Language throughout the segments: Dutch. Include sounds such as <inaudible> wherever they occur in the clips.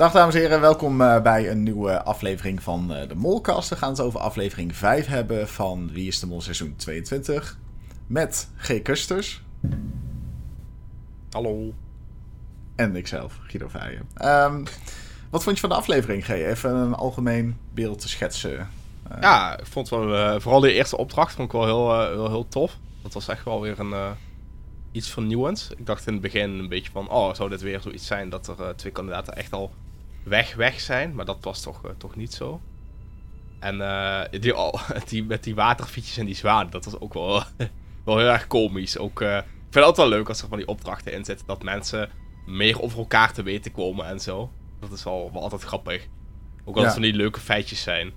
Dag dames en heren, welkom uh, bij een nieuwe aflevering van uh, de Molcast. We gaan het over aflevering 5 hebben van Wie is de Mol seizoen 22. Met G. Kusters. Hallo. En ikzelf, Guido Vijen. Um, wat vond je van de aflevering, G? Even een algemeen beeld te schetsen. Uh, ja, ik vond wel, vooral de eerste opdracht vond ik wel heel, heel, heel tof. Dat was echt wel weer een iets vernieuwends. Ik dacht in het begin een beetje van, oh, zou dit weer zoiets zijn dat er twee kandidaten echt al weg weg zijn. Maar dat was toch, uh, toch niet zo. En uh, die, oh, <laughs> die, met die waterfietsjes en die zwanen, dat was ook wel, <laughs> wel heel erg komisch. Ook, uh, ik vind het altijd wel leuk als er van die opdrachten in zitten. Dat mensen meer over elkaar te weten komen en zo. Dat is wel, wel altijd grappig. Ook als het van die leuke feitjes zijn.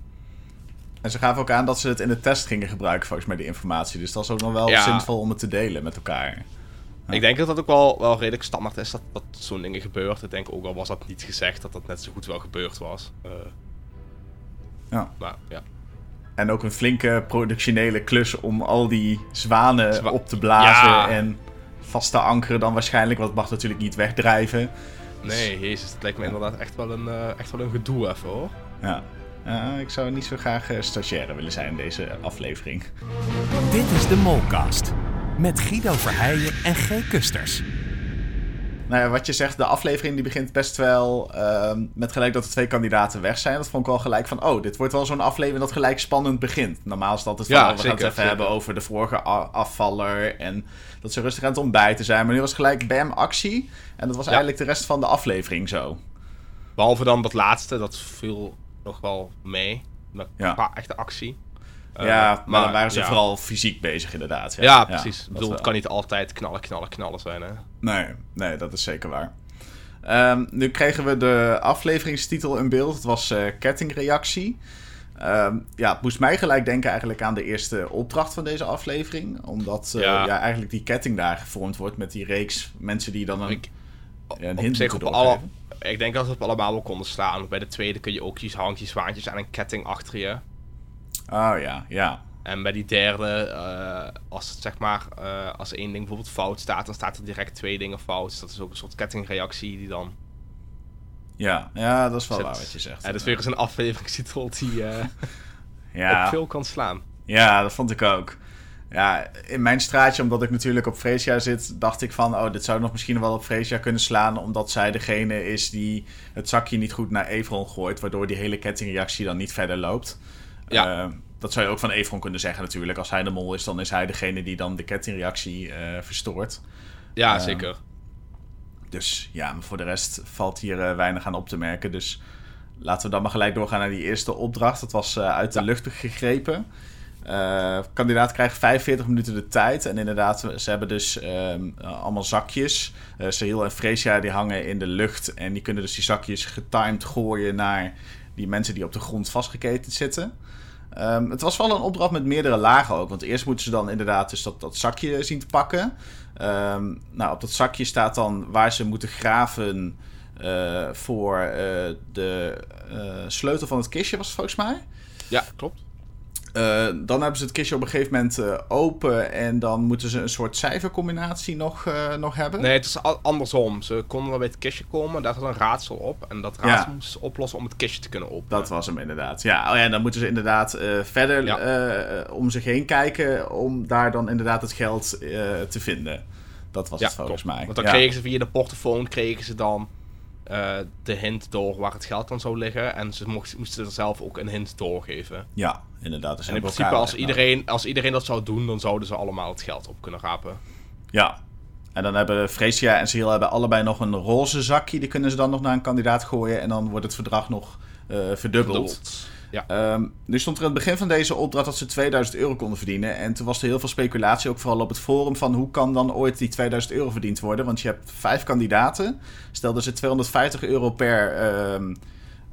En ze gaven ook aan dat ze het in de test gingen gebruiken, volgens mij, die informatie. Dus dat is ook nog wel ja. zinvol om het te delen met elkaar. Ik denk dat dat ook wel, wel redelijk standaard is dat, dat zo'n dingen gebeurt. Ik denk ook al was dat niet gezegd dat dat net zo goed wel gebeurd was. Uh, ja. Maar, ja. En ook een flinke productionele klus om al die zwanen op te blazen en vast te ankeren dan waarschijnlijk. Want het mag natuurlijk niet wegdrijven. Nee, jezus, het lijkt me inderdaad echt wel een, uh, echt wel een gedoe even hoor. Ja. Uh, ik zou niet zo graag uh, stagiaire willen zijn in deze aflevering. Dit is de Molcast met Guido Verheijen en G. Kusters. Nou ja, wat je zegt, de aflevering die begint best wel uh, met gelijk dat er twee kandidaten weg zijn. Dat vond ik wel gelijk van, oh, dit wordt wel zo'n aflevering dat gelijk spannend begint. Normaal is het altijd van, ja, oh, we zeker, gaan het even hebben over de vorige afvaller en dat ze rustig aan het ontbijten zijn. Maar nu was gelijk bam, actie. En dat was eigenlijk de rest van de aflevering zo. Behalve dan dat laatste, dat viel nog wel mee. Met ja. echte actie. Eh, ja, maar, dan waren ze vooral fysiek bezig inderdaad. Ja, ja precies. ik bedoel, het kan niet altijd knallen, knallen, knallen zijn. Hè? Nee, nee, dat is zeker waar. Um, nu kregen we de afleveringstitel in beeld. Het was uh, kettingreactie. Um, ja, het moest mij gelijk denken eigenlijk aan de eerste opdracht van deze aflevering. Omdat uh, ja. ja. eigenlijk die ketting daar gevormd wordt met die reeks mensen die dan een, ik, een hint op, op alle, Ik denk dat we op allemaal wel konden slaan. Bij de tweede kun je ook iets handjes, zwaantjes aan een ketting achter je. Oh ja, ja. En bij die derde, uh, als het zeg maar, uh, als één ding bijvoorbeeld fout staat, dan staat er direct twee dingen fout. Dus dat is ook een soort kettingreactie die dan. Ja, ja dat is wel waar wat je zegt. Ja, dat is weer eens een afleveringstitel <laughs> die uh, <laughs> ja. op veel kan slaan. Ja, dat vond ik ook. Ja, in mijn straatje, omdat ik natuurlijk op Freesia zit, dacht ik van, oh, dit zou nog misschien wel op Freesia kunnen slaan, omdat zij degene is die het zakje niet goed naar Evron gooit, waardoor die hele kettingreactie dan niet verder loopt. Ja. Uh, dat zou je ook van Evron kunnen zeggen natuurlijk. Als hij de mol is, dan is hij degene die dan de kettingreactie uh, verstoort. Ja, uh, zeker. Dus ja, maar voor de rest valt hier uh, weinig aan op te merken. Dus laten we dan maar gelijk doorgaan naar die eerste opdracht. Dat was uit de ja. lucht gegrepen. kandidaat krijgt 45 minuten de tijd. En inderdaad, ze hebben dus ehm, allemaal zakjes. Uh, Sahil en Freesia die hangen in de lucht. En die kunnen dus die zakjes getimed gooien naar die mensen die op de grond vastgeketend zitten. Um, het was wel een opdracht met meerdere lagen ook. Want eerst moeten ze dan inderdaad dus dat, dat zakje zien te pakken. Um, nou, op dat zakje staat dan waar ze moeten graven uh, voor uh, de uh, sleutel van het kistje, was volgens mij. Ja, klopt. Uh, dan hebben ze het kistje op een gegeven moment uh, open en dan moeten ze een soort cijfercombinatie nog, uh, nog hebben. Nee, het is andersom. Ze konden wel bij het kistje komen, daar zat een raadsel op. En dat raadsel ja. moesten ze oplossen om het kistje te kunnen openen. Dat was hem inderdaad. Ja, oh ja dan moeten ze inderdaad verder ja. om zich heen kijken om daar dan inderdaad het geld te vinden. Dat was ja, het volgens mij. Want dan kregen ze via de portofoon kregen ze dan uh, de hint door waar het geld dan zou liggen. En ze mocht, moesten er zelf ook een hint doorgeven. Ja, inderdaad. Dus en in principe, als iedereen, als iedereen dat zou doen, dan zouden ze allemaal het geld op kunnen rapen. Ja. En dan hebben Freesia en Cyril hebben allebei nog een roze zakje. Die kunnen ze dan nog naar een kandidaat gooien. En dan wordt het verdrag nog uh, verdubbeld. verdubbeld. Ja. Um, nu stond er in het begin van deze opdracht dat ze 2000 euro konden verdienen. En toen was er heel veel speculatie, ook vooral op het forum, van hoe kan dan ooit die 2000 euro verdiend worden? Want je hebt vijf kandidaten. Stel dat ze 250 euro per, um,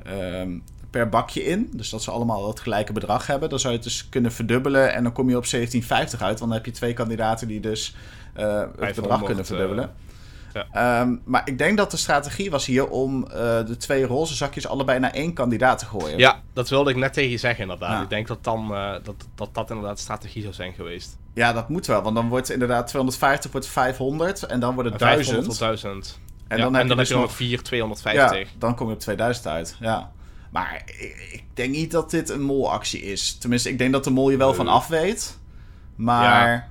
um, per bakje in. Dus dat ze allemaal het gelijke bedrag hebben. Dan zou je het dus kunnen verdubbelen en dan kom je op 1750 uit. Want dan heb je twee kandidaten die dus uh, het bedrag kunnen verdubbelen. Uh... Ja. Um, maar ik denk dat de strategie was hier om uh, de twee roze zakjes allebei naar één kandidaat te gooien. Ja, dat wilde ik net tegen je zeggen inderdaad. Ja. Ik denk dat, dan, uh, dat, dat dat inderdaad de strategie zou zijn geweest. Ja, dat moet wel. Want dan wordt inderdaad 250 wordt 500 en dan wordt het 1000. tot 1000. En dan heb je, dus nog 4, 250. Ja, dan kom je op 2000 uit. Ja. Maar ik, ik, denk niet dat dit een molactie is. Tenminste, ik denk dat de mol je wel van af weet. Maar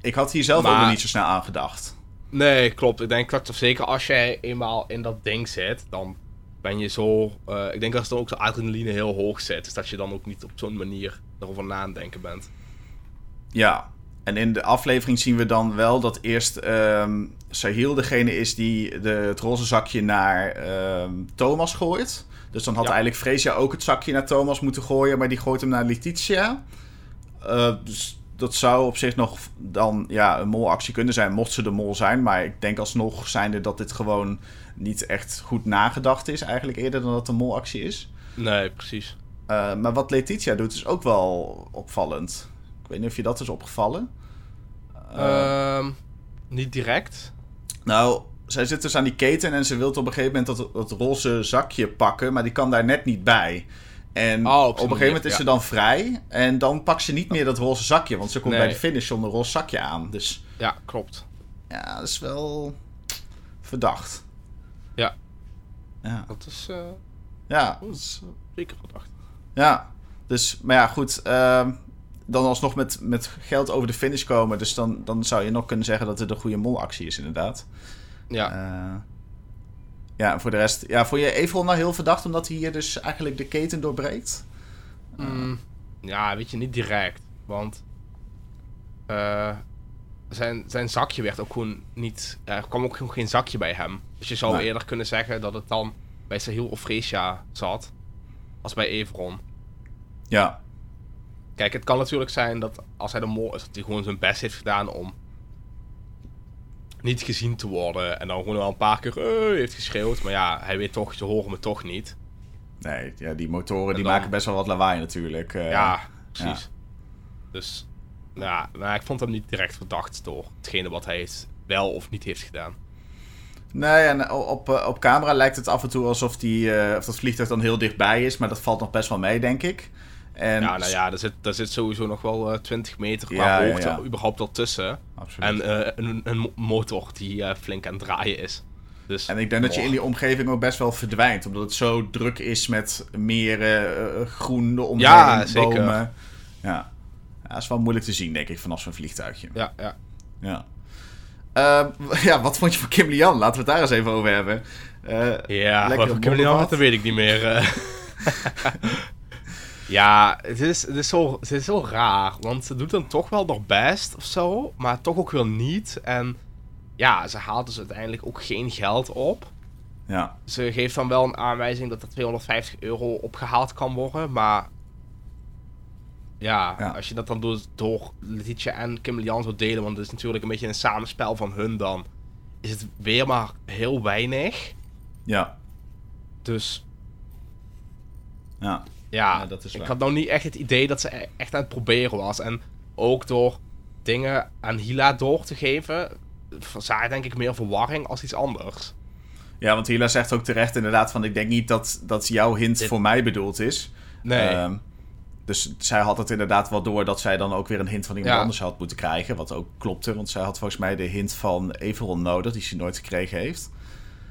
ik had hier zelf ook nog niet zo snel aan gedacht. Nee, klopt. Ik denk dat zeker als jij eenmaal in dat ding zit, dan ben je zo. Uh, ik denk dat dan ook de adrenaline heel hoog zit. Dus dat je dan ook niet op zo'n manier erover nadenken bent. Ja, en in de aflevering zien we dan wel dat eerst um, Sahil degene is die de, het roze zakje naar ehm, Thomas gooit. Dus dan had eigenlijk Freesia ook het zakje naar Thomas moeten gooien, maar die gooit hem naar Letitia. Uh, dus dat zou op zich nog dan ja, een molactie kunnen zijn, mocht ze de mol zijn. Maar ik denk alsnog zijnde dat dit gewoon niet echt goed nagedacht is, eigenlijk eerder dan dat het een molactie is. Nee, precies. Uh, maar wat Letitia doet is ook wel opvallend. Ik weet niet of je dat is opgevallen. Uh, niet direct. Nou, zij zit dus aan die keten en ze wil op een gegeven moment dat, dat roze zakje pakken, maar die kan daar net niet bij. En oh, op, een gegeven moment is ze dan vrij. En dan pakt ze niet meer dat roze zakje. Want ze komt bij de finish zonder roze zakje aan. Dus ja, klopt. Ja, dat is wel verdacht. Ja. Ja. Dat is, uh, ja. Dat is zeker verdacht. Ja. Dus, maar ja, goed. Uh, dan alsnog met, met geld over de finish komen. Dus dan, dan zou je nog kunnen zeggen dat het een goede molactie is, inderdaad. Ja. Uh, ja, voor de rest... Ja, vond je Evil nou heel verdacht omdat hij hier dus eigenlijk de keten doorbreekt? Mm, ja, weet je, niet direct. Want... Uh, zijn, zijn zakje werd ook gewoon niet... Er kwam ook gewoon geen zakje bij hem. Dus je zou eerder kunnen zeggen dat het dan bij Sahil of Freesia zat. Als bij Evron. Ja. Kijk, het kan natuurlijk zijn dat als hij de mol is, dat hij gewoon zijn best heeft gedaan om niet gezien te worden. En dan gewoon wel een paar keer uh, heeft geschreeuwd. Maar ja, hij weet toch, ze horen me toch niet. Nee, ja, die motoren die maken best wel wat lawaai natuurlijk. Uh, ja, precies. Dus, ja, nou, ik vond hem niet direct verdacht door hetgene wat hij wel of niet heeft gedaan. Nee, en op, eh, op camera lijkt het af en toe alsof die, uh, of dat vliegtuig dan heel dichtbij is. Maar dat valt nog best wel mee, denk ik. En ja, nou ja, daar zit, daar zit sowieso nog wel uh, 20 meter qua hoogte ja, überhaupt al tussen. Absoluut. En uh, een, een, motor die uh, flink aan het draaien is. Dus, en ik denk dat je in die omgeving ook best wel verdwijnt. Omdat het zo druk is met meren, uh, groen, de omgeving, ja, zeker. bomen. Ja. ja, dat is wel moeilijk te zien, denk ik, vanaf zo'n vliegtuigje. Ja, ja. Ja. Uh, <laughs> ja, wat vond je van Kim Lian? Laten we het daar eens even over hebben. Ja, wat van Kim Lian, dat weet ik niet meer. <laughs> Ja, het is, het, is zo, het is zo raar. Want ze doet dan toch wel nog best of zo. Maar toch ook weer niet. En ja, ze haalt dus uiteindelijk ook geen geld op. Ja. Ze geeft dan wel een aanwijzing dat er 250 euro opgehaald kan worden. Maar ja, als je dat dan door, door Letitia en Kim Lian zou delen. Want het is natuurlijk een beetje een samenspel van hun dan. Is het weer maar heel weinig. Ja. Dus. Ja. Ja, dat is ik had nou niet echt het idee dat ze e- echt aan het proberen was. En ook door dingen aan Hila door te geven, zag denk ik meer verwarring als iets anders. Ja, want Hila zegt ook terecht inderdaad van... ik denk niet dat, dat jouw hint voor mij bedoeld is. Nee. Ehm, dus zij had het inderdaad wel door dat zij dan ook weer een hint van iemand anders had moeten krijgen. Wat ook klopte, want zij had volgens mij de hint van Everon nodig, die ze nooit gekregen heeft.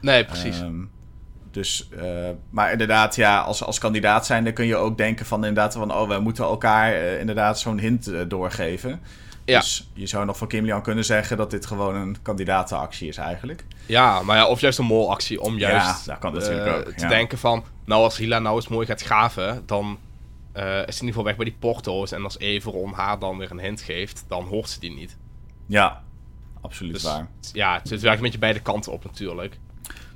Nee, precies. Um, dus, uh, maar inderdaad, ja, als, als kandidaat zijn, dan kun je ook denken van inderdaad van, oh, we moeten elkaar uh, inderdaad zo'n hint uh, doorgeven. Ja. Dus je zou nog van Kim Lian kunnen zeggen dat dit gewoon een kandidatenactie is eigenlijk. Ja, maar ja, of juist een molactie om juist ja, kan natuurlijk ook, te denken van, nou als Hila nou eens mooi gaat graven, dan is ze in ieder geval weg bij die porto's. En als Everon haar dan weer een hint geeft, dan hoort ze die niet. Ja, absoluut dus, waar. Ja, het werkt een beetje beide kanten op natuurlijk.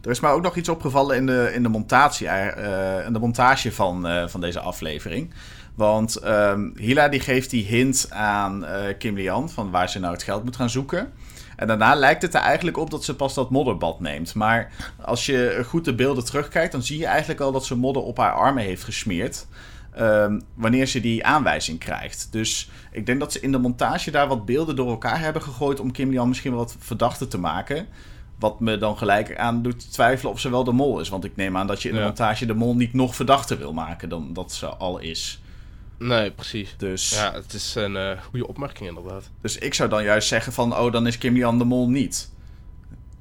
Er is mij ook nog iets opgevallen in de, in de, montage, uh, de montage van, uh, van deze aflevering. Want um, Hila die geeft die hint aan Kim Lian van waar ze nou het geld moet gaan zoeken. En daarna lijkt het er eigenlijk op dat ze pas dat modderbad neemt. Maar als je goed de beelden terugkijkt, dan zie je eigenlijk al dat ze modder op haar armen heeft gesmeerd. Um, wanneer ze die aanwijzing krijgt. Dus ik denk dat ze in de montage daar wat beelden door elkaar hebben gegooid om Kim Lian misschien wat verdachter te maken. Wat me dan gelijk aan doet twijfelen of ze wel de mol is. Want ik neem aan dat je in de montage de mol niet nog verdachter wil maken dan dat ze al is. Nee, precies. Dus, ja, het is een uh, goede opmerking inderdaad. Dus ik zou dan juist zeggen van, oh, dan is Kim Jan de mol niet.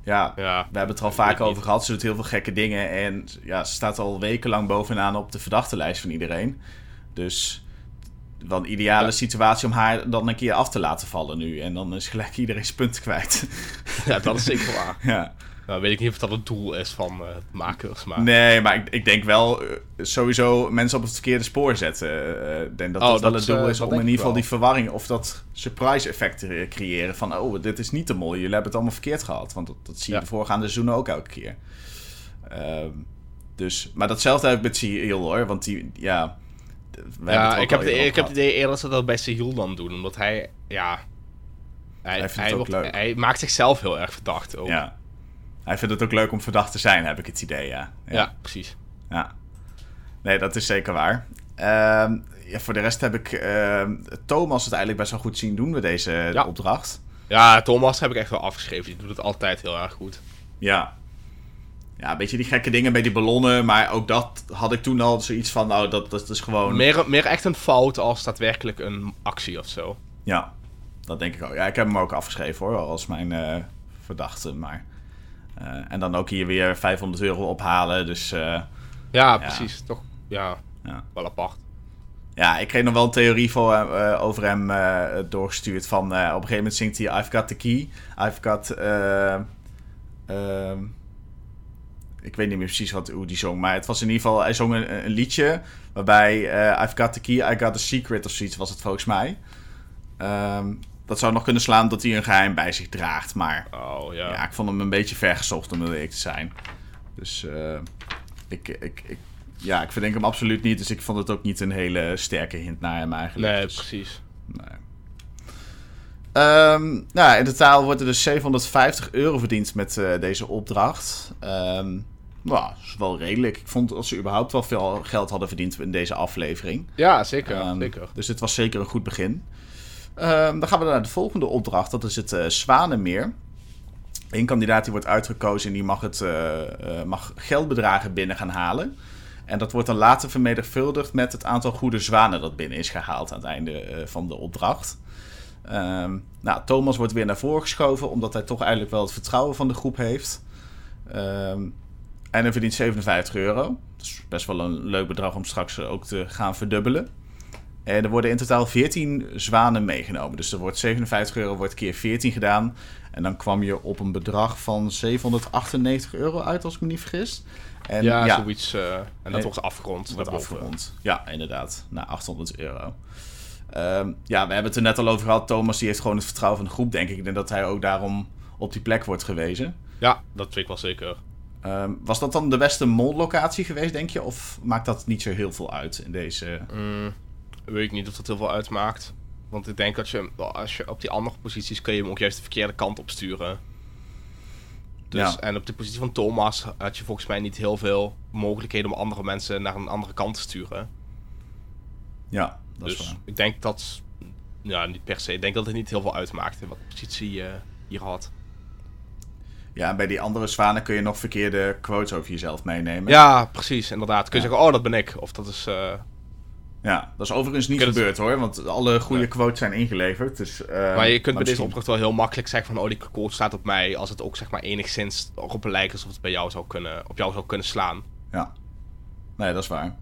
ja, ja, we hebben het er al vaak over gehad. Ze doet heel veel gekke dingen. En ja, ze staat al wekenlang bovenaan op de verdachtenlijst van iedereen. Dus wel een ideale situatie om haar dan een keer af te laten vallen nu. En dan is gelijk iedereen zijn punten kwijt. <laughs> Ja, dat is zeker waar. ja. Nou, weet ik niet of dat het doel is van uh, makers. Maar... Nee, maar ik, ik denk wel uh, sowieso mensen op het verkeerde spoor zetten. Uh, ik denk dat oh, dat, het doel is om in ieder geval die verwarring of dat surprise effect te creëren. Van, oh, dit is niet de mol. Jullie hebben het allemaal verkeerd gehad. Want dat, dat zie je de voorgaande seizoenen ook elke keer. Ehm, dus, maar datzelfde heb ik met Seal hoor. Want die, ja... Ja, ik heb, de, ik heb het idee eerder dat ze dat bij Seal dan doen. Omdat hij, ja... Hij, hij, hij, wordt, hij maakt zichzelf heel erg verdacht ook. Ja, hij vindt het ook leuk om verdacht te zijn, heb ik het idee, ja. Ja, precies. Ja. Nee, dat is zeker waar. Ehm, ja, voor de rest heb ik uh, Thomas het eigenlijk best wel goed zien doen met deze opdracht. Ja, Thomas heb ik echt wel afgeschreven. Die doet het altijd heel erg goed. Ja. Ja, een beetje die gekke dingen bij die ballonnen. Maar ook dat had ik toen al zoiets van, nou, dat, dat is gewoon... Meer, meer echt een fout als daadwerkelijk een actie of zo. Ja, dat denk ik ook. Ja, ik heb hem ook afgeschreven hoor, als mijn uh, verdachte. Maar eh, en dan ook hier weer 500 euro ophalen. Dus, uh, ja, precies. Toch ja, ja, wel apart. Ja, ik kreeg nog wel een theorie voor, uh, over hem doorgestuurd. Van op een gegeven moment zingt hij I've got the key. I've got. Ehm, ik weet niet meer precies wat, hoe die zong. Maar het was in ieder geval. Hij zong een, een liedje. Waarbij I've got the key, I got the secret of zoiets was het volgens mij. Um, dat zou nog kunnen slaan dat hij een geheim bij zich draagt. Maar oh, ja. ja ik vond hem een beetje vergezocht om eerlijk te zijn. Dus uh, ik, ik, ik, ja, ik verdenk hem absoluut niet. Dus ik vond het ook niet een hele sterke hint naar hem eigenlijk. Nee, dus, precies. Nee. Um, nou, in totaal wordt er dus 750 euro verdiend met uh, deze opdracht. Um, nou, dat is wel redelijk. Ik vond dat ze überhaupt wel veel geld hadden verdiend in deze aflevering. Ja, zeker. Um, zeker. Dus het was zeker een goed begin. Um, dan gaan we naar de volgende opdracht. Dat is het uh, Zwanenmeer. Een kandidaat die wordt uitgekozen en die mag, het, uh, uh, mag geldbedragen binnen gaan halen. En dat wordt dan later vermenigvuldigd met het aantal goede zwanen dat binnen is gehaald aan het einde van de opdracht. Um, nou, Thomas wordt weer naar voren geschoven, omdat hij toch eigenlijk wel het vertrouwen van de groep heeft. Um, en hij verdient 57 euro. Dat is best wel een leuk bedrag om straks ook te gaan verdubbelen. En er worden in totaal 14 zwanen meegenomen. Dus er wordt 57 euro wordt keer 14 gedaan. En dan kwam je op een bedrag van 798 euro uit, als ik me niet vergis. En, ja, ja, zoiets. Uh, en dat wordt afgerond. Wordt afgerond. Ja, inderdaad. Naar 800 euro. Um, ja, we hebben het er net al over gehad. Thomas die heeft gewoon het vertrouwen van de groep, denk ik. Denk dat hij ook daarom op die plek wordt gewezen. Ja, dat weet ik wel zeker. Um, was dat dan de beste mollocatie geweest, denk je? Of maakt dat niet zo heel veel uit in deze... Mm weet ik niet of dat heel veel uitmaakt. Want ik denk dat je, als je op die andere posities kun je hem ook juist de verkeerde kant op sturen. Dus, ja. En op de positie van Thomas had je volgens mij niet heel veel mogelijkheden om andere mensen naar een andere kant te sturen. Ja, dat dus is waar. ik denk dat, ja, niet per se. Ik denk dat het niet heel veel uitmaakt in wat positie je hier had. Ja, bij die andere zwanen kun je nog verkeerde quotes over jezelf meenemen. Ja, precies, inderdaad. Kun je zeggen, oh, dat ben ik. Of dat is... Uh, ja, dat is overigens niet gebeurd hoor, want alle goede quotes zijn ingeleverd. Dus, uh, maar je kunt bij deze opdracht wel heel makkelijk zeggen van oh die quote staat op mij, als het ook zeg maar enigszins op een lijkt alsof het bij jou zou kunnen, op jou zou kunnen slaan. Ja, nee dat is waar.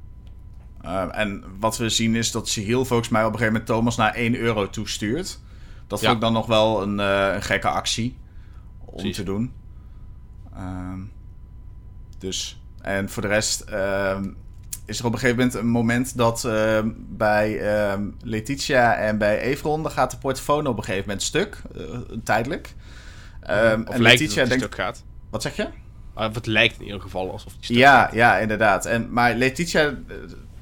Uh, en wat we zien is dat Sihil volgens mij op een gegeven moment Thomas naar 1 euro toestuurt. Dat vond ik dan nog wel een, uh, een gekke actie om Precies. te doen. Uh, dus, en voor de rest ehm, is er op een gegeven moment een moment dat uh, bij Letitia en bij Evron... dan gaat de portofoon op een gegeven moment stuk, uh, tijdelijk. Um, of en Letitia denkt, stuk gaat. Wat zeg je? Uh, het lijkt in ieder geval alsof die stuk ja, gaat. Ja, inderdaad. En, maar Letitia eh,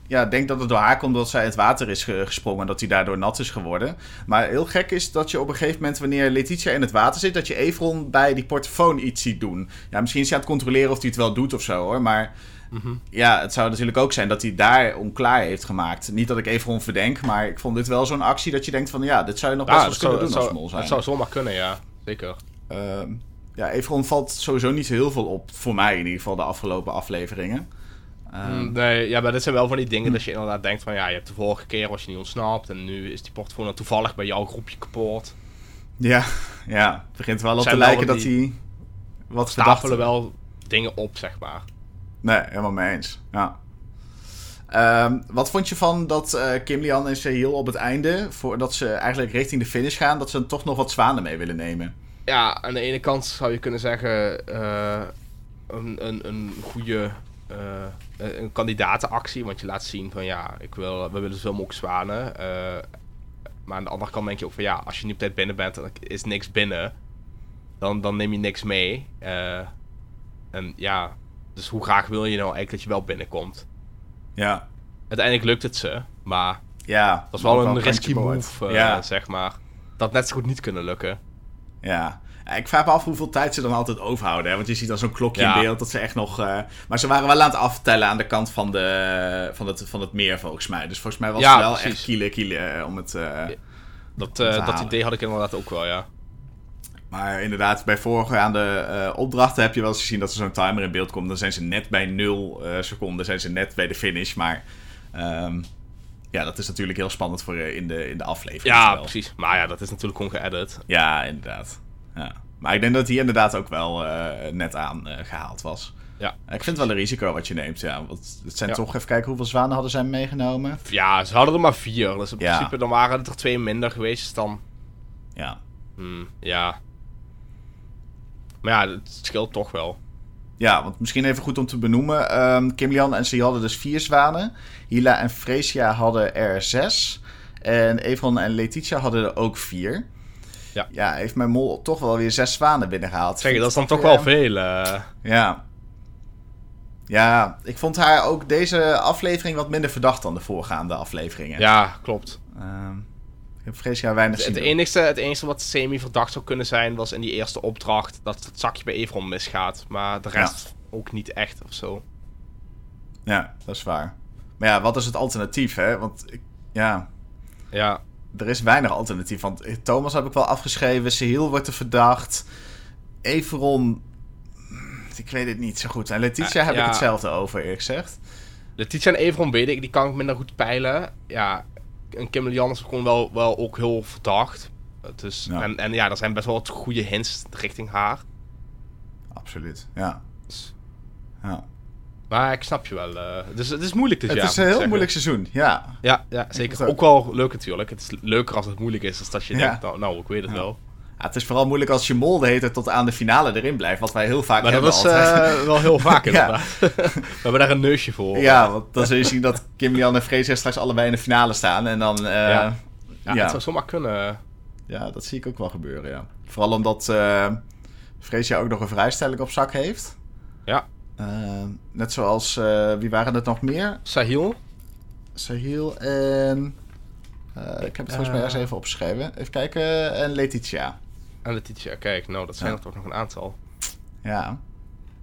ja, denkt dat het door haar komt dat zij het water is gesprongen... en dat hij daardoor nat is geworden. Maar heel gek is dat je op een gegeven moment... wanneer Letitia in het water zit... dat je Evron bij die portofoon iets ziet doen. Ja, misschien is hij aan het controleren of hij het wel doet of zo, hoor. Maar... Mhm. Ja, het zou natuurlijk ook zijn dat hij daar onklaar heeft gemaakt. Niet dat ik even verdenk, maar ik vond dit wel zo'n actie dat je denkt van... ja, dit zou je nog best wel kunnen doen als mol zijn. Het zou zomaar kunnen, ja. Zeker. Uh, ja, Everon valt sowieso niet zo heel veel op. Voor mij in ieder geval de afgelopen afleveringen. Uh, nee, ja, maar dit zijn wel van die dingen dat je inderdaad denkt van... ja, je hebt de vorige keer was je niet ontsnapt... en nu is die portfolio toevallig bij jouw groepje kapot. Ja, ja. Het begint wel op te lijken dat hij wat stapelen wel dingen op, zeg maar. Nee, helemaal mee eens. Ja. Um, wat vond je van dat uh, Kim Lian en Sehil op het einde, voordat ze eigenlijk richting de finish gaan, dat ze toch nog wat zwanen mee willen nemen? Ja, aan de ene kant zou je kunnen zeggen uh, een, een, een goede een kandidatenactie, want je laat zien van ja, ik wil, we willen zoveel mogelijk zwanen. maar aan de andere kant denk je ook van ja, als je niet op tijd binnen bent en er is niks binnen, dan, dan neem je niks mee. en ja, dus hoe graag wil je nou eigenlijk dat je wel binnenkomt? Ja. Uiteindelijk lukt het ze, maar ja, dat was wel een risky move, uh, ja. zeg maar. Dat net zo goed niet kunnen lukken. Ja. Ik vraag me af hoeveel tijd ze dan altijd overhouden. Hè? Want je ziet dan zo'n klokje in beeld dat ze echt nog... Uh... Maar ze waren wel aan het aftellen aan de kant van, de, van, het, van het meer, volgens mij. Dus volgens mij was het wel echt kiele kiele eh, om het... Uh, dat, dat idee had ik inderdaad ook wel, ja. Maar inderdaad, bij voorgaande uh, opdrachten heb je wel eens gezien dat er zo'n timer in beeld komt. Dan zijn ze net bij 0 uh, seconden, zijn ze net bij de finish. Maar um, ja, dat is natuurlijk heel spannend voor uh, in, de, in de aflevering. Ja, precies. Maar ja, dat is natuurlijk gewoon geëdit. Ja, inderdaad. Ja. Maar ik denk dat die inderdaad ook wel net aan gehaald was. Ja. Ik vind het wel een risico wat je neemt, ja. Want het zijn toch, even kijken hoeveel zwanen hadden zij meegenomen. Ja, ze hadden er maar vier. Dus in principe dan waren er twee minder geweest dan... Ja. Hmm, ja, maar ja, het scheelt toch wel. Ja, want misschien even goed om te benoemen. Um, Kim Lian en ze hadden dus vier zwanen. Hila en Freesia hadden er zes. En Evron en Letitia hadden er ook vier. Ja. Ja, heeft mijn mol toch wel weer zes zwanen binnengehaald. Zeg, dat is dan toch wel veel. Uh... Ja. Ja, ik vond haar ook deze aflevering wat minder verdacht dan de voorgaande afleveringen. Ja, klopt. Um, heb Freesia weinig het, het enigste, het enigste wat semi-verdacht zou kunnen zijn... was in die eerste opdracht dat het zakje bij Evron misgaat. Maar de rest ook niet echt of zo. Ja, dat is waar. Maar ja, wat is het alternatief, hè? Want, ja... Ja. Er is weinig alternatief. Want Thomas heb ik wel afgeschreven. Sehil wordt er verdacht. Everon... Ik weet het niet zo goed. En Letitia heb ik hetzelfde over, eerlijk gezegd. Letitia en Everon weet ik, die kan ik minder goed peilen. Ja, en Kim Jan is gewoon wel, wel ook heel verdacht. Dus, En, en ja, er zijn best wel wat goede hints richting haar. Absoluut, ja. Dus- ja. Maar ik snap je wel. Dus het is moeilijk dit het jaar. Het is een heel moeilijk seizoen, ja. Ja, ja zeker. Ook wel leuk natuurlijk. Het is leuker als het moeilijk is. Dan dat je denkt, nou, nou, ik weet het wel. Ja, het is vooral moeilijk als je mol de hele tot aan de finale erin blijft. Wat wij heel vaak maar hebben. Maar dat is uh, wel heel vaak <laughs> inderdaad. <laughs> We hebben daar een neusje voor. Ja, want dan zul je zien dat Kim en Freesia straks allebei in de finale staan. En dan... Uh, ja. ja, het zou zomaar kunnen. Ja, dat zie ik ook wel gebeuren, ja. Vooral omdat uh, Freesia ook nog een vrijstelling op zak heeft. Ja. Net zoals... wie waren het nog meer? Sahil. Sahil en... ik heb het volgens mij ergens even opgeschreven. Even kijken. En Letitia. En Letitia, kijk, nou, dat zijn er toch nog een aantal. Ja.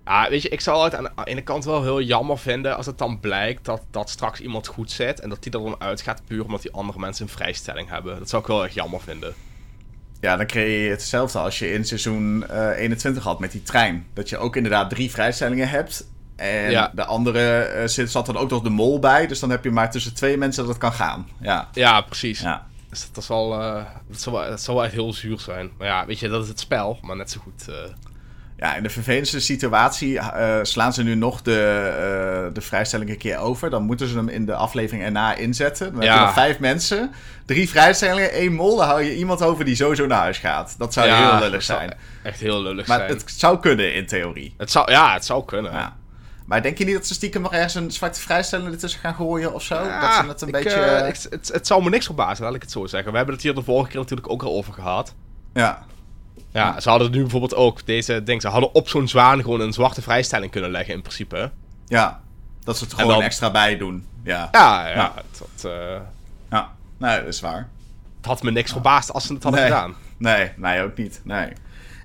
Ah, weet je, ik zou het aan de ene kant wel heel jammer vinden als het dan blijkt dat, dat straks iemand goed zit en dat die er dan uitgaat puur omdat die andere mensen een vrijstelling hebben. Dat zou ik wel echt jammer vinden. Ja, dan creëer je hetzelfde als je in seizoen uh, eh, 21 had met die trein. Dat je ook inderdaad drie vrijstellingen hebt. En de andere uh, zit, zat dan ook nog de mol bij. Dus dan heb je maar tussen twee mensen dat het kan gaan. Ja, ja precies. Ja. Dus dat, wel, uh, dat, zal, dat zal wel echt heel zuur zijn. Maar ja, weet je, dat is het spel, maar net zo goed. Uh... Ja, in de vervelendste situatie uh, slaan ze nu nog de, de vrijstelling een keer over. Dan moeten ze hem in de aflevering erna inzetten. Dan ja. heb je nog vijf mensen, drie vrijstellingen, één mol. Dan hou je iemand over die sowieso naar huis gaat. Dat zou ja, heel lullig zijn. Echt heel lullig maar zijn. Maar het zou kunnen in theorie. Het zou, ja, het zou kunnen. Ja. Maar denk je niet dat ze stiekem nog ergens een zwarte vrijstelling ertussen gaan gooien of zo? dat ze het een beetje... Uh, ik, het, het zou me niks verbazen, laat ik het zo zeggen. We hebben het hier de vorige keer natuurlijk ook al over gehad. Ja. Ja, ze hadden nu bijvoorbeeld ook deze ding. Ze hadden op zo'n zwaan gewoon een zwarte vrijstelling kunnen leggen in principe. Ja, dat ze het gewoon extra bij doen. Ja, ja, ja. Dat, uh... ja. nee, dat is waar. Het had me niks verbaasd als ze het hadden gedaan. Nee, mij ook niet. Nee.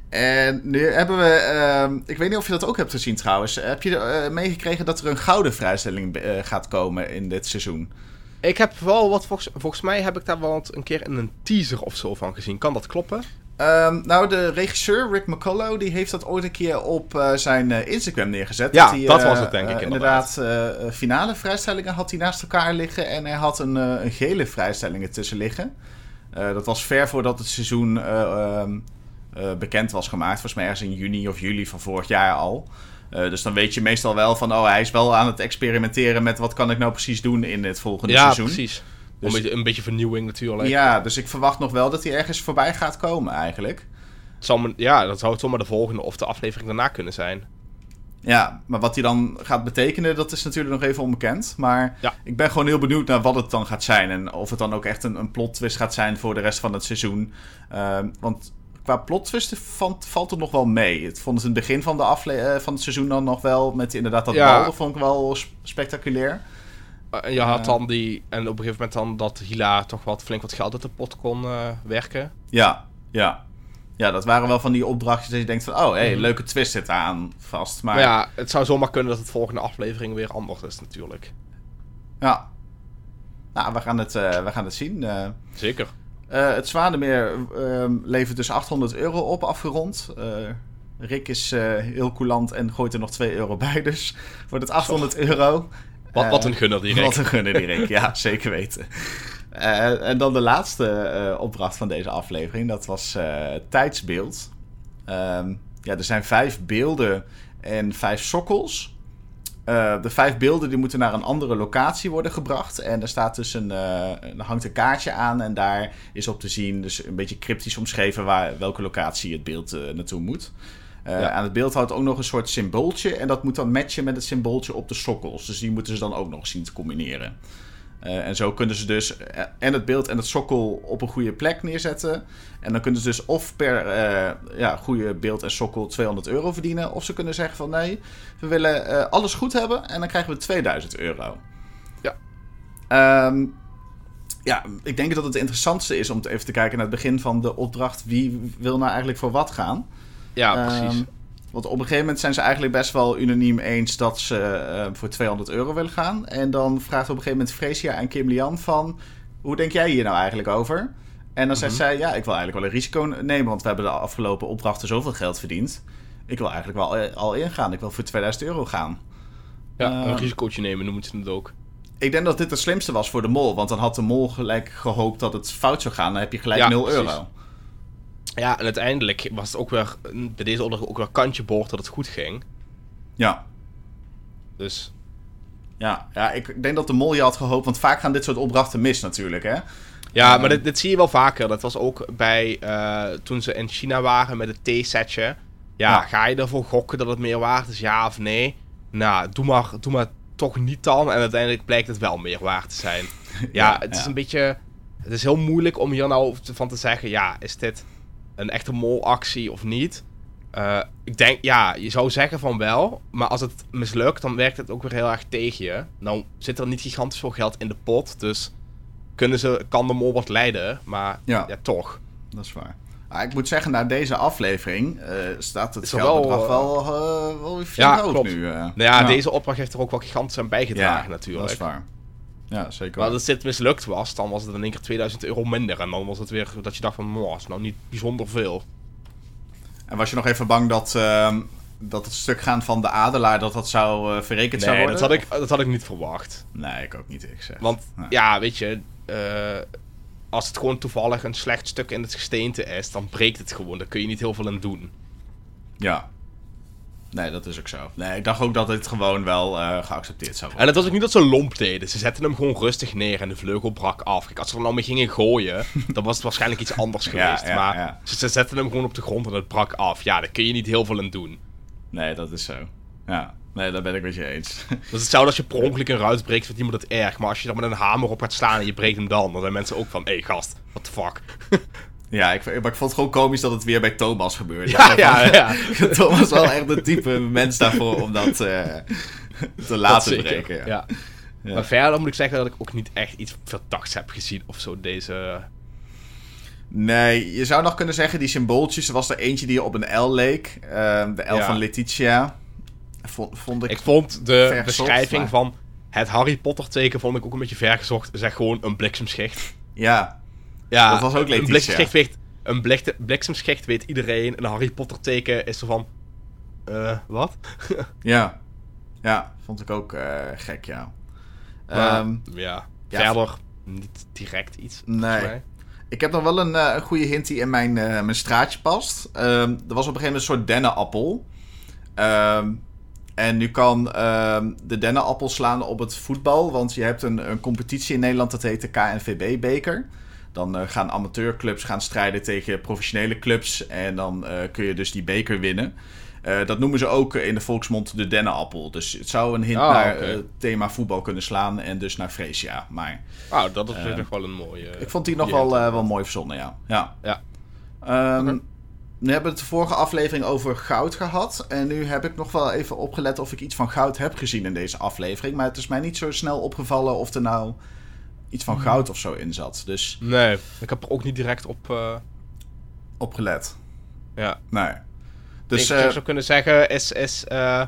En nu hebben we, ehm, ik weet niet of je dat ook hebt gezien trouwens. Heb je uh, meegekregen dat er een gouden vrijstelling uh, gaat komen in dit seizoen? Ik heb wel wat, volgens, volgens mij heb ik daar wel een keer in een teaser of zo van gezien. Kan dat kloppen? Um, nou, de regisseur Rick McCullough die heeft dat ooit een keer op uh, zijn Instagram neergezet. Ja, dat, dat was het denk ik inderdaad. inderdaad finale vrijstellingen had hij naast elkaar liggen en hij had een, een gele vrijstelling tussen liggen. dat was ver voordat het seizoen... Um, bekend was gemaakt. Volgens mij ergens in juni of juli van vorig jaar al. dus dan weet je meestal wel van, oh, hij is wel aan het experimenteren met wat kan ik nou precies doen in het volgende ja, seizoen. precies. Dus, een, beetje, een beetje vernieuwing natuurlijk. Ja, dus ik verwacht nog wel dat hij ergens voorbij gaat komen eigenlijk. ja, dat zou het zomaar de volgende of de aflevering daarna kunnen zijn. Ja, maar wat hij dan gaat betekenen, dat is natuurlijk nog even onbekend. Maar ik ben gewoon heel benieuwd naar wat het dan gaat zijn. En of het dan ook echt een, een plot twist gaat zijn voor de rest van het seizoen. Ehm, want qua plot twisten valt het nog wel mee. Het vond het in het begin van, de afle eh, van het seizoen dan nog wel. Met inderdaad dat ja. bal, vond ik wel spectaculair. En eh, je had dan die... En op een gegeven moment dan dat Hila toch wat flink wat geld uit de pot kon uh, werken. Ja, ja. Ja, dat waren wel van die opdrachtjes dat je denkt van... Oh, hey, mhm. leuke twist zit aan vast. Maar... ja, het zou zomaar kunnen dat het volgende aflevering weer anders is natuurlijk. Ja. Nou, we gaan het, uh, we gaan het zien. Uh, Zeker. Uh, het Zwanemeer ehm, levert dus 800 euro op, afgerond. Rick is heel coulant en gooit er nog 2 euro bij. Dus wordt het 800 euro. Wat, wat een gunner die Rick. Wat een gunner die Rick, ja, <laughs> zeker weten. Uh, en dan de laatste uh, opdracht van deze aflevering, dat was uh, tijdsbeeld. Um, ja, er zijn vijf beelden en vijf sokkels. de vijf beelden die moeten naar een andere locatie worden gebracht. En er staat dus een, er hangt een kaartje aan en daar is op te zien, dus een beetje cryptisch omschreven waar, welke locatie het beeld naartoe moet. Ja. Aan het beeld houdt ook nog een soort symbooltje. En dat moet dan matchen met het symbooltje op de sokkels. Dus die moeten ze dan ook nog zien te combineren. Uh, en zo kunnen ze dus uh, en het beeld en het sokkel op een goede plek neerzetten. En dan kunnen ze dus of per uh, ja, goede beeld en sokkel 200 euro verdienen. Of ze kunnen zeggen van nee, we willen alles goed hebben en dan krijgen we 2000 euro. Ja. Um, ja, ik denk dat het interessantste is om even te kijken naar het begin van de opdracht. Wie wil nou eigenlijk voor wat gaan? Ja, precies. Um, want op een gegeven moment zijn ze eigenlijk best wel unaniem eens dat ze uh, voor 200 euro willen gaan. En dan vraagt op een gegeven moment Fresia en Kim Lian van... Hoe denk jij hier nou eigenlijk over? En dan zegt mhm. zij, ja, ik wil eigenlijk wel een risico nemen... want we hebben de afgelopen opdrachten zoveel geld verdiend. Ik wil eigenlijk wel eh, al ingaan. Ik wil voor 2000 euro gaan. Ja, uh, een risicootje nemen noemen ze het ook. Ik denk dat dit het slimste was voor de mol. Want dan had de mol gelijk gehoopt dat het fout zou gaan. Dan heb je gelijk ja, 0 euro. Ja, en uiteindelijk was het ook weer bij deze opdracht ook weer kantje boord dat het goed ging. Ja. Dus. Ja, ja, ik denk dat de mol je had gehoopt, want vaak gaan dit soort opdrachten mis natuurlijk, hè? Ja, maar dit, dit, zie je wel vaker. Dat was ook bij uh, toen ze in China waren met het T-setje. Ja, ga je ervoor gokken dat het meer waard is, ja of nee? Nou, doe maar, doe maar toch niet dan. En uiteindelijk blijkt het wel meer waard te zijn. <laughs> Ja, het is een beetje... Het is heel moeilijk om hier nou van te zeggen, ja, is dit een echte molactie of niet. Uh, ik denk, ja, je zou zeggen van wel. Maar als het mislukt, dan werkt het ook weer heel erg tegen je. Nou zit er niet gigantisch veel geld in de pot. Dus kunnen ze, kan de mol wat leiden. Maar ja, toch. Dat is waar. Ah, ik moet zeggen, na deze aflevering uh, staat het geldbedrag wel, uh, wel weer ja, klopt. nu. nou ja, deze opdracht heeft er ook wel gigantisch aan bijgedragen natuurlijk. dat is waar. Ja, zeker. Maar als dit mislukt was, dan was het in één keer 2000 euro minder. En dan was het weer dat je dacht van, moh, is nou niet bijzonder veel. En was je nog even bang dat, uh, dat het stuk gaan van de adelaar, dat dat zou uh, verrekend zou worden? dat had, ik, dat had ik niet verwacht. Nee, ik ook niet, ik zeg. Want, ja, weet je, uh, als het gewoon toevallig een slecht stuk in het gesteente is, dan breekt het gewoon. Daar kun je niet heel veel aan doen. Ja, Nee, dat is ook zo. Nee, ik dacht ook dat het gewoon wel uh, geaccepteerd zou worden. En het was ook niet dat ze lomp deden. Ze zetten hem gewoon rustig neer en de vleugel brak af. Kijk, als ze er nou mee gingen gooien, <laughs> dan was het waarschijnlijk iets anders geweest. Ja, maar Ze, zetten hem gewoon op de grond en het brak af. Ja, daar kun je niet heel veel aan doen. Nee, dat is zo. Ja, nee, daar ben ik met je eens. <laughs> Dat is hetzelfde als je per ongeluk een ruit breekt, vindt iemand het erg. Maar als je er met een hamer op gaat slaan en je breekt hem dan, dan zijn mensen ook van, hé hey, gast, what the fuck. <laughs> Ja, ik, maar ik vond het gewoon komisch dat het weer bij Thomas gebeurde. Ja, ja, ja. <laughs> Thomas was wel echt de type mens daarvoor om dat uh, te laten breken. Ja. ja. Maar verder moet ik zeggen dat ik ook niet echt iets verdachts heb gezien of zo deze... Nee, je zou nog kunnen zeggen, die symbooltjes, er was er eentje die op een L leek. Uh, de L van Letitia. Vond, vond ik ik vond de beschrijving van het Harry Potter teken vond ik ook een beetje vergezocht. Zeg gewoon een bliksemschicht. Ja, ja, dat was ook Een bliksemschicht weet, een bliksemschicht weet iedereen. Een Harry Potter teken is zo van... Uh, wat? <laughs> ja. Ja, vond ik ook uh, gek, ja. Maar, um, ja. ja. Verder niet direct iets. Nee. Ik heb nog wel een, uh, goede hint die in mijn, mijn straatje past. Ehm, er was op een gegeven moment een soort dennenappel. Ehm, en nu kan ehm, de dennenappel slaan op het voetbal. Want je hebt een, een competitie in Nederland, dat heet de KNVB-beker. Dan gaan amateurclubs gaan strijden tegen professionele clubs. En dan kun je dus die beker winnen. Uh, dat noemen ze ook in de volksmond de dennenappel. Dus het zou een hint oh, naar het thema voetbal kunnen slaan en dus naar Freesia. Maar, oh, dat is uh, nog wel een mooie... Ik vond die nog wel, wel mooi verzonnen, ja. Ja. ja. Um, Nu hebben we het de vorige aflevering over goud gehad. En nu heb ik nog wel even opgelet of ik iets van goud heb gezien in deze aflevering. Maar het is mij niet zo snel opgevallen of er nou iets van hmm. goud of zo in zat. Dus... Nee, ik heb er ook niet direct op... Opgelet. Ja. Nee. Dus, ik uh, zou kunnen zeggen, is, is uh,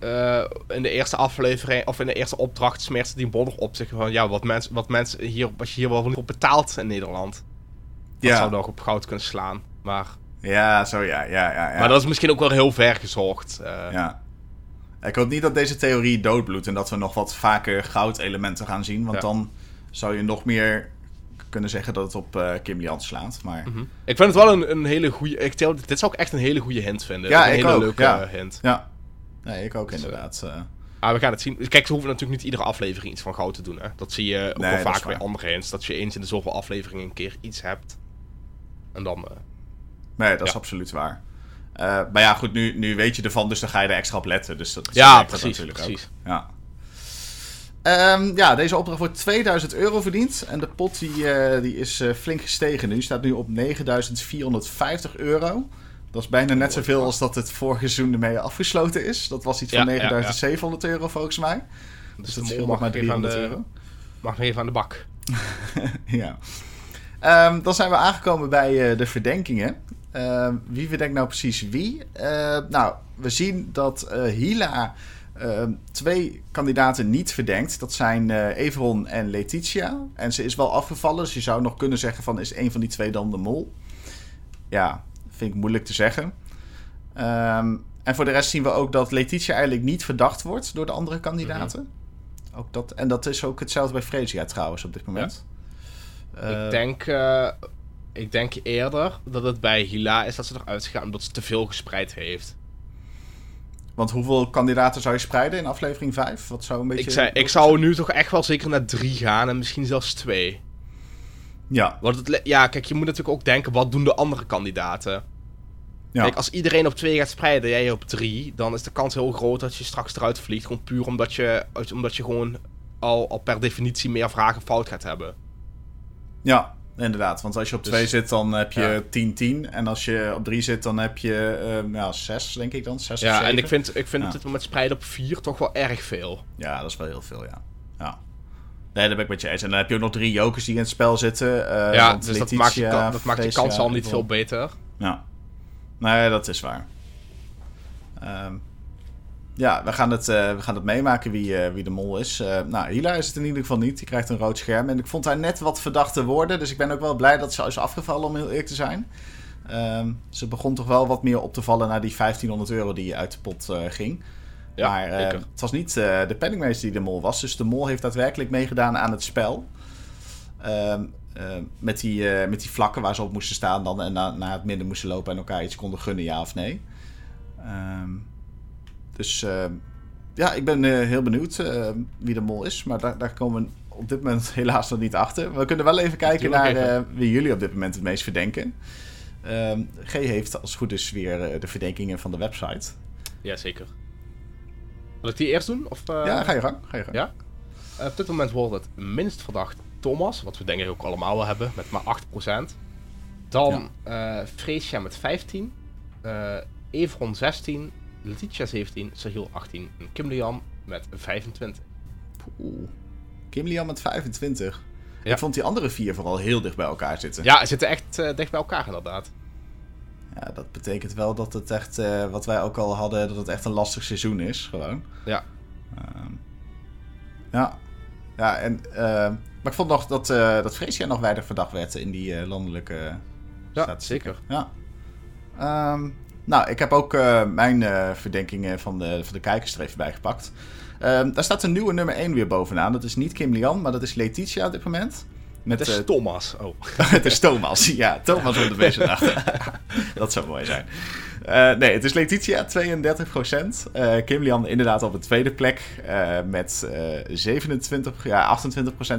uh, in de eerste aflevering, of in de eerste opdracht, smeert die bodem op zich van, ja, wat mensen wat mensen hier, wat je hier wel op betaalt in Nederland. Dat ja. zou nog op goud kunnen slaan, maar... Ja, zo ja, ja, ja, ja. Maar dat is misschien ook wel heel ver gezocht. ja. Ik hoop niet dat deze theorie doodbloedt en dat we nog wat vaker goudelementen gaan zien, want dan zou je nog meer kunnen zeggen dat het op uh, Kim Lian slaat. Maar... Mhm. Ik vind het wel een, een hele goede. Ik tel, dit zou ik echt een hele goede hint vinden. Ja, een ik hele ook. leuke ja. hint. Ja. Nee, ik ook dus, inderdaad. Uh... Ah, we gaan het zien. Kijk, ze hoeven natuurlijk niet iedere aflevering iets van goud te doen. Hè? Dat zie je ook wel vaak bij andere hints. Dat je eens in de zoveel afleveringen een keer iets hebt. En dan. Uh... Nee, dat is absoluut waar. Maar ja, goed, nu, nu weet je ervan, dus dan ga je er extra op letten. Dus dat, ja, precies. precies. Ook. Ja. Um, ja, deze opdracht wordt 2000 euro verdiend. En de pot die, uh, die is uh, flink gestegen nu. Staat nu op 9450 euro. Dat is bijna net zoveel als dat het vorige seizoen ermee afgesloten is. Dat was iets van 9700 ja, ja. euro volgens mij. Dus, dus dat scheelt nog maar 300 de, euro. Mag nog even aan de bak. <laughs> ja. Um, dan zijn we aangekomen bij uh, de verdenkingen. Uh, wie verdenkt nou precies wie? nou, we zien dat Hila Ehm, twee kandidaten niet verdenkt. Dat zijn uh, Everon en Letitia. En ze is wel afgevallen, dus je zou nog kunnen zeggen van... is een van die twee dan de mol? Ja, vind ik moeilijk te zeggen. Um, en voor de rest zien we ook dat Letitia eigenlijk niet verdacht wordt door de andere kandidaten. Mhm. ook dat, en dat is ook hetzelfde bij Freesia trouwens op dit moment. Ja. Ik, denk, uh, ik denk eerder dat het bij Hila is dat ze eruit gaan omdat ze te veel gespreid heeft. Want hoeveel kandidaten zou je spreiden in aflevering 5? Wat zou een beetje... Ik, zei, ik zou nu toch echt wel zeker naar drie gaan en misschien zelfs twee. Ja. Want het, ja, kijk, je moet natuurlijk ook denken, wat doen de andere kandidaten? Ja. Kijk, als iedereen op twee gaat spreiden, jij op drie, dan is de kans heel groot dat je straks eruit vliegt. Gewoon puur omdat je, omdat je gewoon al, al per definitie meer vragen fout gaat hebben. Ja, Inderdaad, want als je op 2 dus, zit, dan heb je 10-10. En als je op 3 zit, dan heb je uh, ja, 6, denk ik dan. 6 ja, en ik vind, ik vind het met spreiden op 4 toch wel erg veel. Ja, dat is wel heel veel, ja. ja. Nee, daar ben ik met je eens. En dan heb je ook nog drie jokers die in het spel zitten. Uh, ja, dus dat maakt, je, dat maakt je kans al niet veel beter. Ja. Nee, dat is waar. Um, ja, we gaan het, uh, we gaan het meemaken wie, uh, wie de mol is. Uh, nou, Hila is het in ieder geval niet. Die krijgt een rood scherm. En ik vond haar net wat verdachte woorden. Dus ik ben ook wel blij dat ze is afgevallen, om heel eerlijk te zijn. Um, ze begon toch wel wat meer op te vallen naar die 1500 euro die uit de pot ging. Ja, maar het was niet de penningmeester die de mol was. Dus de mol heeft daadwerkelijk meegedaan aan het spel. Um, met, die, met die vlakken waar ze op moesten staan dan en na, naar het midden moesten lopen en elkaar iets konden gunnen, ja of nee. Um, dus ehm, ja, ik ben eh, heel benieuwd ehm, wie de mol is. Maar daar, daar komen we op dit moment <laughs> helaas nog niet achter. We kunnen wel even kijken naar uh, wie jullie op dit moment het meest verdenken. Um, G heeft als het goed is weer eh, de verdenkingen van de website. Jazeker. Wil ik die eerst doen? Of, Ja, ga je gang. Ga je gang. Ja? op dit moment wordt het minst verdacht Thomas, wat we denk ik ook allemaal wel hebben, met maar 8%. Dan ja. Freesia met 15. Evron 16. Letitia 17, Sahil 18 en Kim Lian met 25. Oeh. Kim Lian met 25. Ja. Ik vond die andere vier vooral heel dicht bij elkaar zitten. Ja, ze zitten echt uh, dicht bij elkaar inderdaad. Ja, dat betekent wel dat het echt, uh, wat wij ook al hadden, dat het echt een lastig seizoen is, gewoon. Ja. Uh, ja. Ja, en, uh, maar ik vond nog dat, uh, dat Freesia nog weinig verdacht werd in die landelijke Ja, zeker. Ja. Um, nou, ik heb ook uh, mijn uh, verdenkingen van de, van de kijkers er even bij gepakt. Um, daar staat een nieuwe nummer 1 weer bovenaan. Dat is niet Kim Lian, maar dat is Letitia op dit moment. Met, het is Thomas. Oh. <laughs> het is Thomas, ja. Thomas op de beste dag. <laughs> dat zou mooi zijn. nee, het is Letitia, 32 Kim Lian inderdaad op de tweede plek met 27, ja,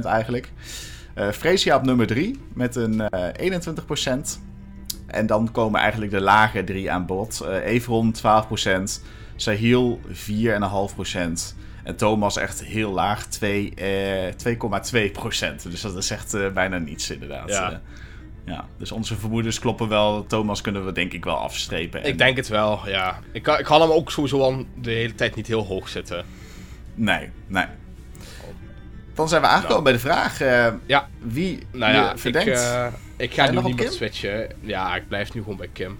28% eigenlijk. Fresia op nummer 3 met een 21 En dan komen eigenlijk de lage drie aan bod. Evron 12% Sahil 4,5%. En Thomas echt heel laag, 2,2%. Eh, dus dat is echt uh, bijna niets inderdaad. Ja. Uh, ja, dus onze vermoedens kloppen wel. Thomas kunnen we denk ik wel afstrepen. Ik denk het wel, ja. Ik, ik had hem ook sowieso al de hele tijd niet heel hoog zitten. Nee, nee. Dan zijn we aangekomen bij de vraag. Uh, ja. Wie nou ja, verdenkt? Ik, ik ga nu niet meer switchen. Ja, ik blijf nu gewoon bij Kim.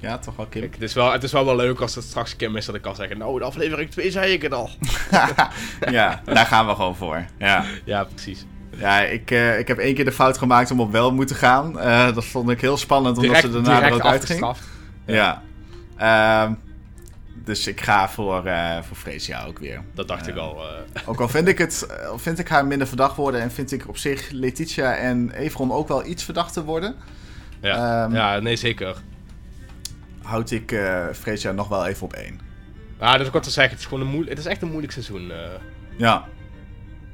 Ja, toch wel Kim. het, is wel, het is wel wel leuk als het straks Kim is dat ik kan zeggen... Nou, de aflevering 2 zei ik het al. <laughs> ja, daar gaan we gewoon voor. Ja, ja precies. Ja, ik, uh, ik heb één keer de fout gemaakt om op wel moeten gaan. Dat vond ik heel spannend, omdat direct, ze daarna er ook uitging. Ja. ja. Dus ik ga voor, uh, voor Freesia ook weer. Dat dacht ik al. Ook al vind ik, het, vind ik haar minder verdacht worden... en vind ik op zich Letitia en Evron ook wel iets verdachter worden. Ja, um, ja nee, zeker houd ik uh, Freesia nog wel even op één. Ja, dat is ook te zeggen. Het is, gewoon een moeilijk, het is echt een moeilijk seizoen. Ja.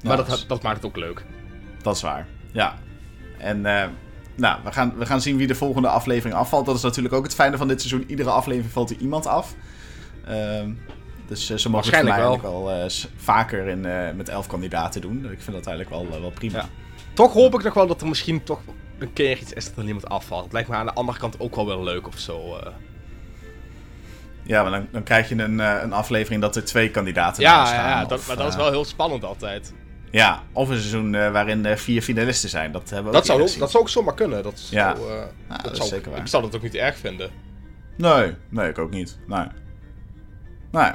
Maar dat, dat maakt het ook leuk. Dat is waar. Ja. En nou, we gaan, we gaan zien wie de volgende aflevering afvalt. Dat is natuurlijk ook het fijne van dit seizoen. Iedere aflevering valt er iemand af. Uh, dus ze mogen het eigenlijk wel vaker in, met elf kandidaten doen. Ik vind dat eigenlijk wel, wel prima. Ja. Toch hoop ik nog wel dat er misschien toch een keer iets is dat er niemand afvalt. Het lijkt me aan de andere kant ook wel wel leuk of zo. Ja, maar dan, dan krijg je een, een aflevering dat er twee kandidaten ja, staan. Ja, dat, maar dat is wel heel spannend altijd. Ja, of een seizoen uh, waarin uh, vier finalisten zijn. Dat hebben we dat zou, ook, dat zou ook zomaar kunnen. Dat ja. zou, dat, dat zou, zeker waar. Ik zou dat ook niet erg vinden. Nee, nee, ik ook niet. Nee. Nou,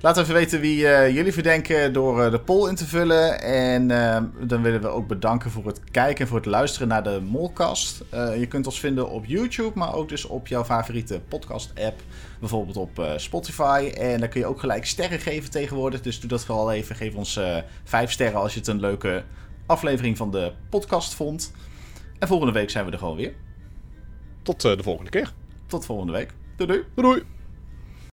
Laat even weten wie uh, jullie verdenken door uh, de poll in te vullen. En uh, dan willen we ook bedanken voor het kijken en voor het luisteren naar de Molcast. je kunt ons vinden op YouTube, maar ook dus op jouw favoriete podcast-app. Bijvoorbeeld op Spotify. En dan kun je ook gelijk sterren geven tegenwoordig. Dus doe dat vooral even. Geef ons vijf sterren als je het een leuke aflevering van de podcast vond. En volgende week zijn we er gewoon weer. Tot de volgende keer. Tot volgende week. Doei. Doei doei.